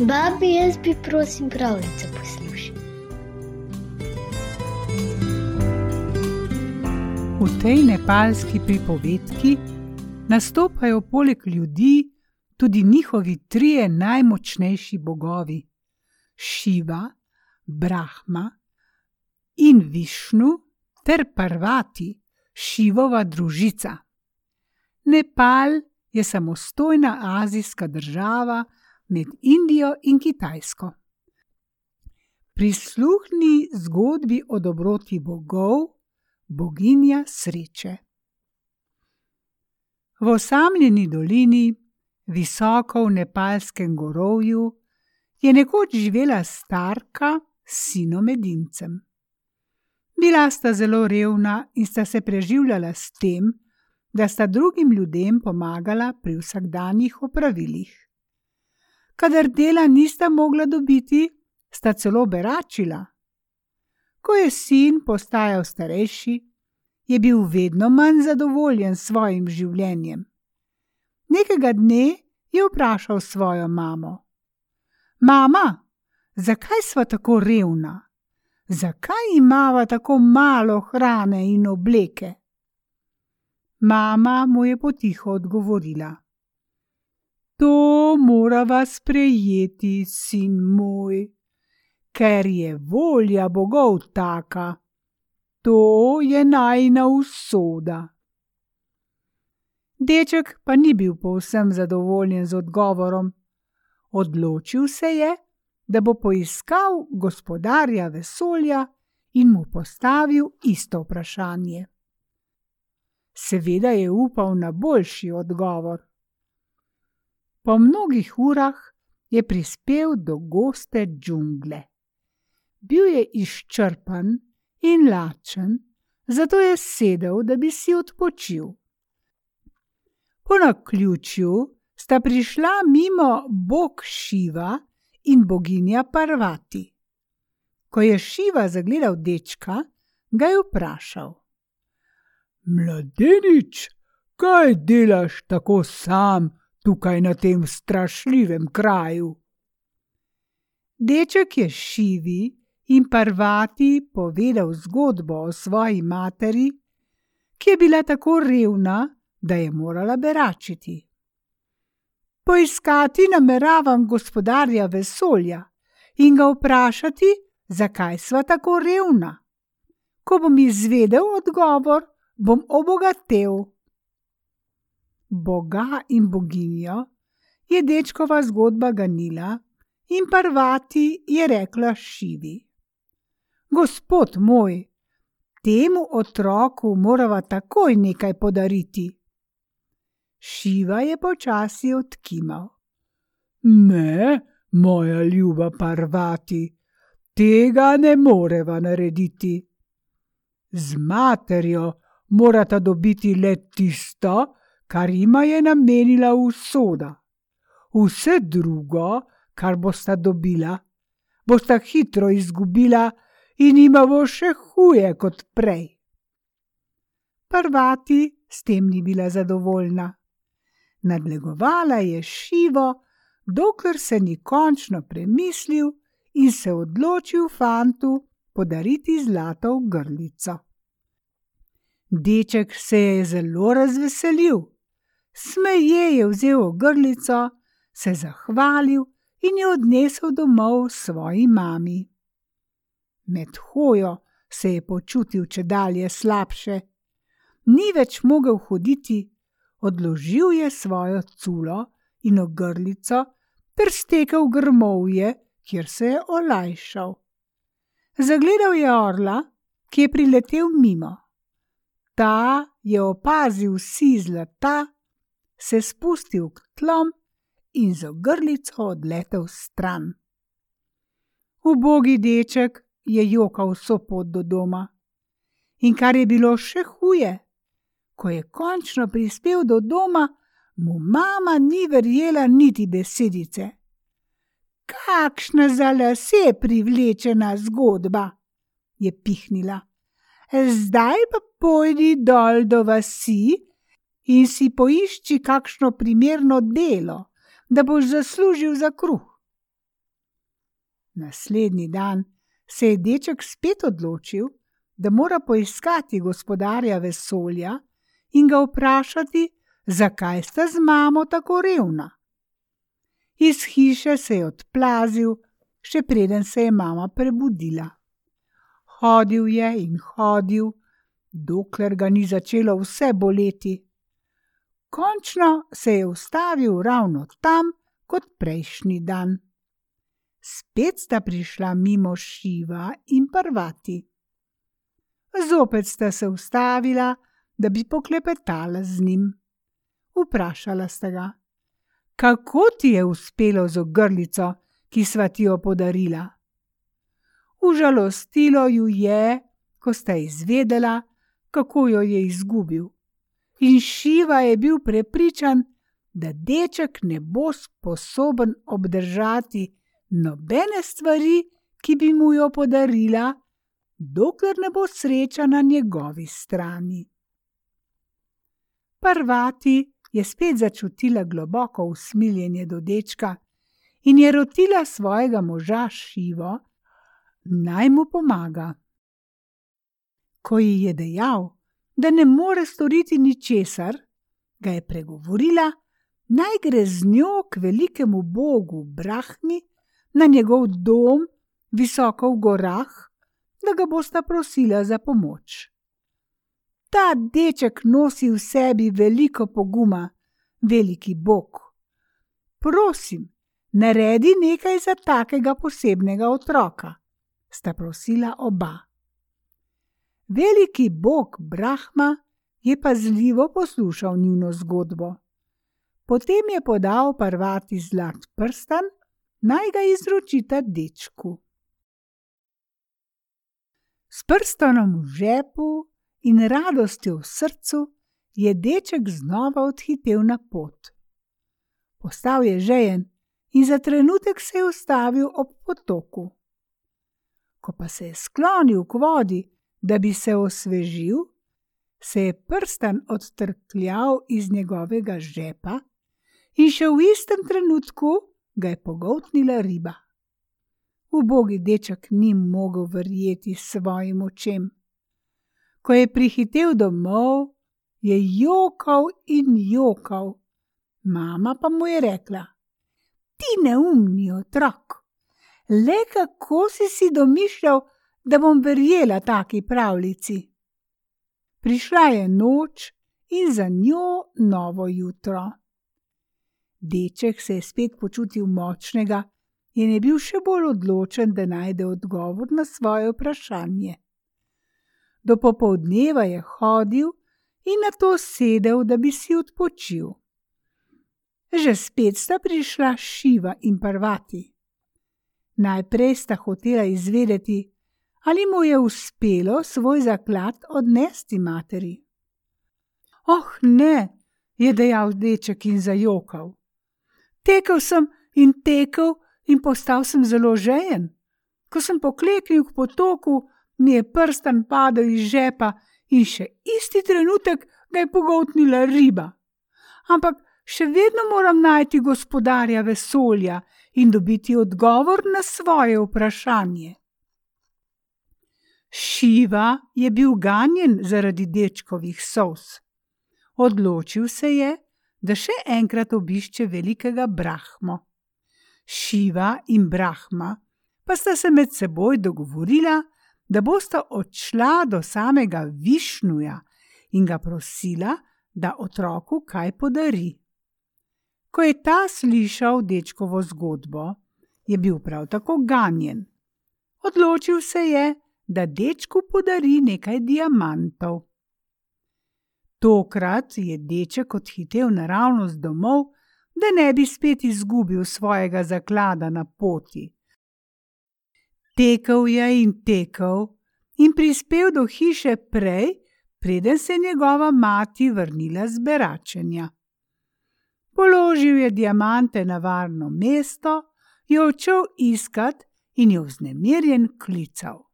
Babi, jaz bi prosim pravljico poslušal. V tej nepalski pripovedki nastopajo poleg ljudi tudi njihovi trije najmočnejši bogovi: Šiva, Brahma in Višnu ter Parvati, Šivova družica. Nepal je samostojna azijska država med Indijo in Kitajsko. Prisluhni zgodbi o dobroti bogov, boginja sreče. V osamljeni dolini, visoko v nepalskem gorovju, je nekoč živela starka s sinom edincem. Bila sta zelo revna in sta se preživljala s tem, da sta drugim ljudem pomagala pri vsakdanjih opravilih. Kadar dela nista mogla dobiti, sta celo beračila. Ko je sin postajal starejši, je bil vedno manj zadovoljen s svojim življenjem. Nekega dne je vprašal svojo mamo: Mama, zakaj sva tako revna? zakaj imava tako malo hrane in obleke? Mama mu je potiho odgovorila: To morava sprejeti, sin moj, ker je volja bogov taka, to je najna usoda. Deček pa ni bil povsem zadovoljen z odgovorom. Odločil se je, da bo poiskal gospodarja vesolja in mu postavil isto vprašanje. Seveda je upal na boljši odgovor. Po mnogih urah je prispel do goste džungle. Bil je izčrpan in lačen, zato je sedel, da bi si odpočil. Po naključju sta prišla mimo bog Šiva in boginja Parvati. Ko je Šiva zagledal dečka, ga je vprašal: Mladenič, kaj delaš tako sam tukaj na tem strašljivem kraju? Deček je Šivi in Parvati povedal zgodbo o svoji materi, ki je bila tako revna, da je morala beračiti. Poiskati nameravam gospodarja vesolja in ga vprašati, zakaj sva tako revna. Ko bom izvedel odgovor, bom obogatel. Boga in boginjo je dečkova zgodba ganila, in prvati je rekla Šivi: Gospod moj, temu otroku morava takoj nekaj podariti. Šiva je počasi odkimal. Ne, moja ljuba parvati, tega ne moreva narediti. Z materjo morata dobiti le tisto, kar jima je namenila usoda. Vse drugo, kar bosta dobila, bosta hitro izgubila in jima bo še huje kot prej. Prvati s tem ni bila zadovoljna nadlegovala je šivo, dokler se ni končno premislil in se odločil fantu podariti zlato grlico. Deček se je zelo razveselil, smeje je vzel grlico, se zahvalil in jo odnesel domov svoji mami. Med hojo se je počutil če dalje slabše, ni več mogel hoditi, odložil je svojo culo in ogrlico ter stekel grmovje, kjer se je olajšal. Zagledal je orla, ki je priletel mimo. Ta je opazil vsi zlata, se spustil k tlom in z ogrlico odletel stran. Ubogi deček je jokal vso pot do doma. In kar je bilo še huje, ko je končno prispel do doma, mu mama ni verjela niti besedice. Kakšna za lase privlečena zgodba, je pihnila. Zdaj pa pojdi dol do vasi in si poišči kakšno primerno delo, da boš zaslužil za kruh. Naslednji dan se je deček spet odločil, da mora poiskati gospodarja vesolja in ga vprašati, zakaj sta z mamo tako revna. Iz hiše se je odplazil, še preden se je mama prebudila. Hodil je in hodil, dokler ga ni začelo vse boleti. Končno se je ustavil ravno tam, kot prejšnji dan. Spet sta prišla mimo Šiva in Parvati. Zopet sta se ustavila, da bi poklepetala z njim. Vprašala sta ga, kako ti je uspelo z ogrlico, ki sva ti jo podarila. Užalostilo ju je, ko sta izvedela, kako jo je izgubil. In Šiva je bil prepričan, da deček ne bo sposoben obdržati nobene stvari, ki bi mu jo podarila, dokler ne bo sreča na njegovi strani. Parvati je spet začutila globoko usmiljenje do dečka in je rotila svojega moža Šivo, naj mu pomaga. Ko ji je dejal, da ne more storiti ničesar, ga je pregovorila, naj gre z njo k velikemu bogu Brahmi na njegov dom visoko v gorah, da ga bosta prosila za pomoč. Ta deček nosi v sebi veliko poguma, veliki bog. Prosim, naredi nekaj za takega posebnega otroka, sta prosila oba. Veliki bog Brahma je pazljivo poslušal njuno zgodbo. Potem je podal parvati zlat prstan, naj ga izročita dečku. S prstanom v žepu in radostjo v srcu je deček znova odhitel na pot. Postal je žejen in za trenutek se je ustavil ob potoku. Ko pa se je sklonil k vodi, da bi se osvežil, se je prstan odtrkljal iz njegovega žepa in še v istem trenutku ga je pogoltnila riba. Ubogi deček ni mogel verjeti svojim očem. Ko je prihitev domov, je jokal in jokal, mama pa mu je rekla: Ti neumni otrok, le kako si si domišljal, da bom verjela taki pravljici. Prišla je noč in za njo novo jutro. Deček se je spet počutil močnega in je bil še bolj odločen, da najde odgovor na svoje vprašanje. Do popovdneva je hodil in na to sedel, da bi si odpočil. Že spet sta prišla Šiva in Parvati. Najprej sta hotela izvedeti, ali mu je uspelo svoj zaklad odnesti materi. Oh, ne, je dejal deček in zajokal. Tekel sem in tekel in postal sem zelo žejen. Ko sem pokleknil k potoku, mi je prstan padel iz žepa in še isti trenutek ga je pogotnila riba. Ampak še vedno moram najti gospodarja vesolja in dobiti odgovor na svoje vprašanje. Šiva je bil ganjen zaradi dečkovih sos. Odločil se je, da še enkrat obišče velikega Brahmo. Šiva in Brahma pa sta se med seboj dogovorila, da bosta odšla do samega Višnuja in ga prosila, da otroku kaj podari. Ko je ta slišal dečkovo zgodbo, je bil prav tako ganjen. Odločil se je, da dečku podari nekaj diamantov. Tokrat je deček odhitel naravnost domov, da ne bi spet izgubil svojega zaklada na poti. Tekel je in tekel in prispel do hiše prej, preden se je njegova mati vrnila z beračenja. Položil je diamante na varno mesto, jo odšel iskat in jo vznemirjen klical.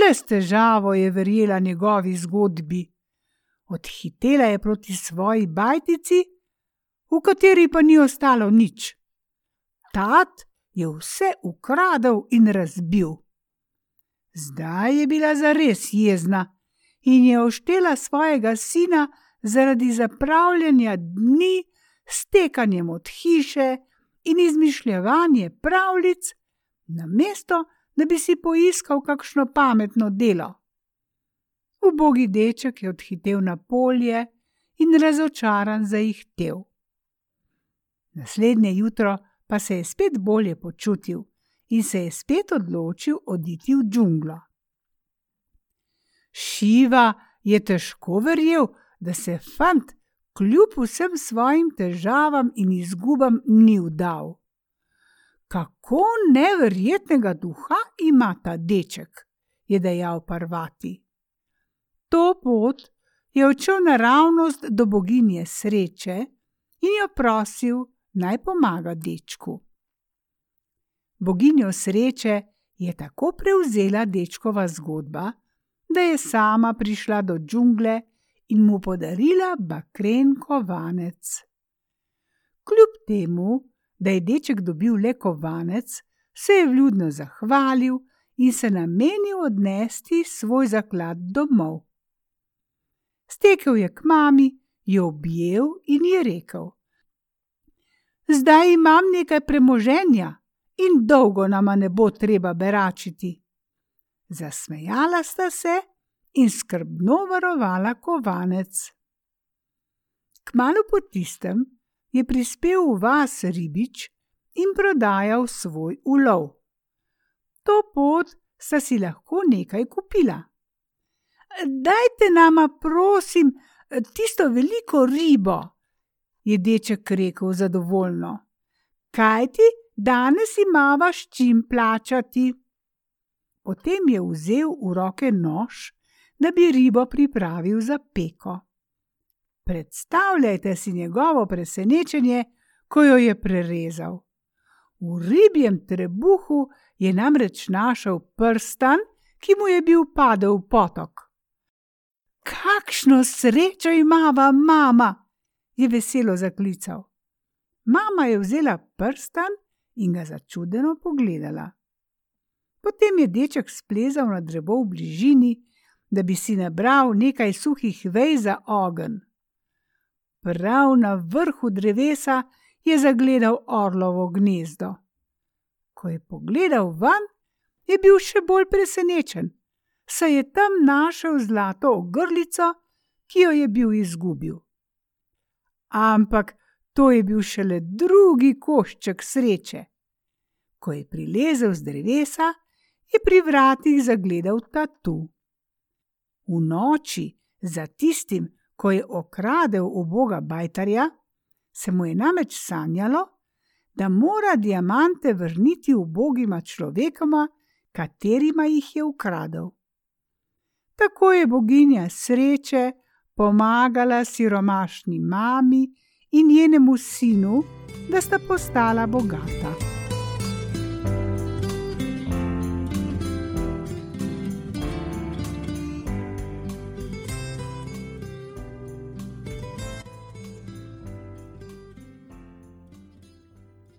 Le s težavo je verjela njegovi zgodbi odhitela je proti svoji bajtici, v kateri pa ni ostalo nič. Tat je vse ukradel in razbil. Zdaj je bila zares jezna in je oštela svojega sina zaradi zapravljanja dni, stekanjem od hiše in izmišljevanje pravljic, namesto da bi si poiskal kakšno pametno delo. Ubogi deček je odhitel na polje in razočaran zaihtel. Naslednje jutro pa se je spet bolje počutil in se je spet odločil oditi v džunglo. Šiva je težko verjel, da se fant kljub vsem svojim težavam in izgubam ni vdal. Kako neverjetnega duha ima ta deček, je dejal Parvati. To pot je odšel naravnost do boginje sreče in jo prosil, naj pomaga dečku. Boginjo sreče je tako prevzela dečkova zgodba, da je sama prišla do džungle in mu podarila bakren kovanec. Kljub temu, da je deček dobil le kovanec, se je vljudno zahvalil in se namenil odnesti svoj zaklad domov. Stekel je k mami, jo objel in ji rekel: Zdaj imam nekaj premoženja in dolgo nama ne bo treba beračiti. Zasmejala sta se in skrbno varovala kovanec. Kmalo po tistem je prispel v vas ribič in prodajal svoj ulov. To pot sta si lahko nekaj kupila. Dajte nama, prosim, tisto veliko ribo, je deček rekel zadovoljno. Kaj ti danes imamo s čim plačati? Potem je vzel v roke nož, da bi ribo pripravil za peko. Predstavljajte si njegovo presenečenje, ko jo je prerezal. V ribjem trebuhu je namreč našel prstan, ki mu je bil padel v potok. Kakšno srečo imava, mama! je veselo zaklical. Mama je vzela prstan in ga začudeno pogledala. Potem je deček splezal na drevo v bližini, da bi si nabral nekaj suhih vej za ogen. Prav na vrhu drevesa je zagledal orlovo gnezdo. Ko je pogledal ven, je bil še bolj presenečen, saj je tam našel zlato ogrlico, ki jo je bil izgubil ampak to je bil šele drugi košček sreče. Ko je prilezel z drevesa, je pri vratih zagledal tatu. V noči za tistim, ko je okradel uboga bajtarja, se mu je namreč sanjalo, da mora diamante vrniti ubogima človekoma, katerima jih je ukradel. Tako je boginja sreče pomagala siromašni mami in njenemu sinu, da sta postala bogata.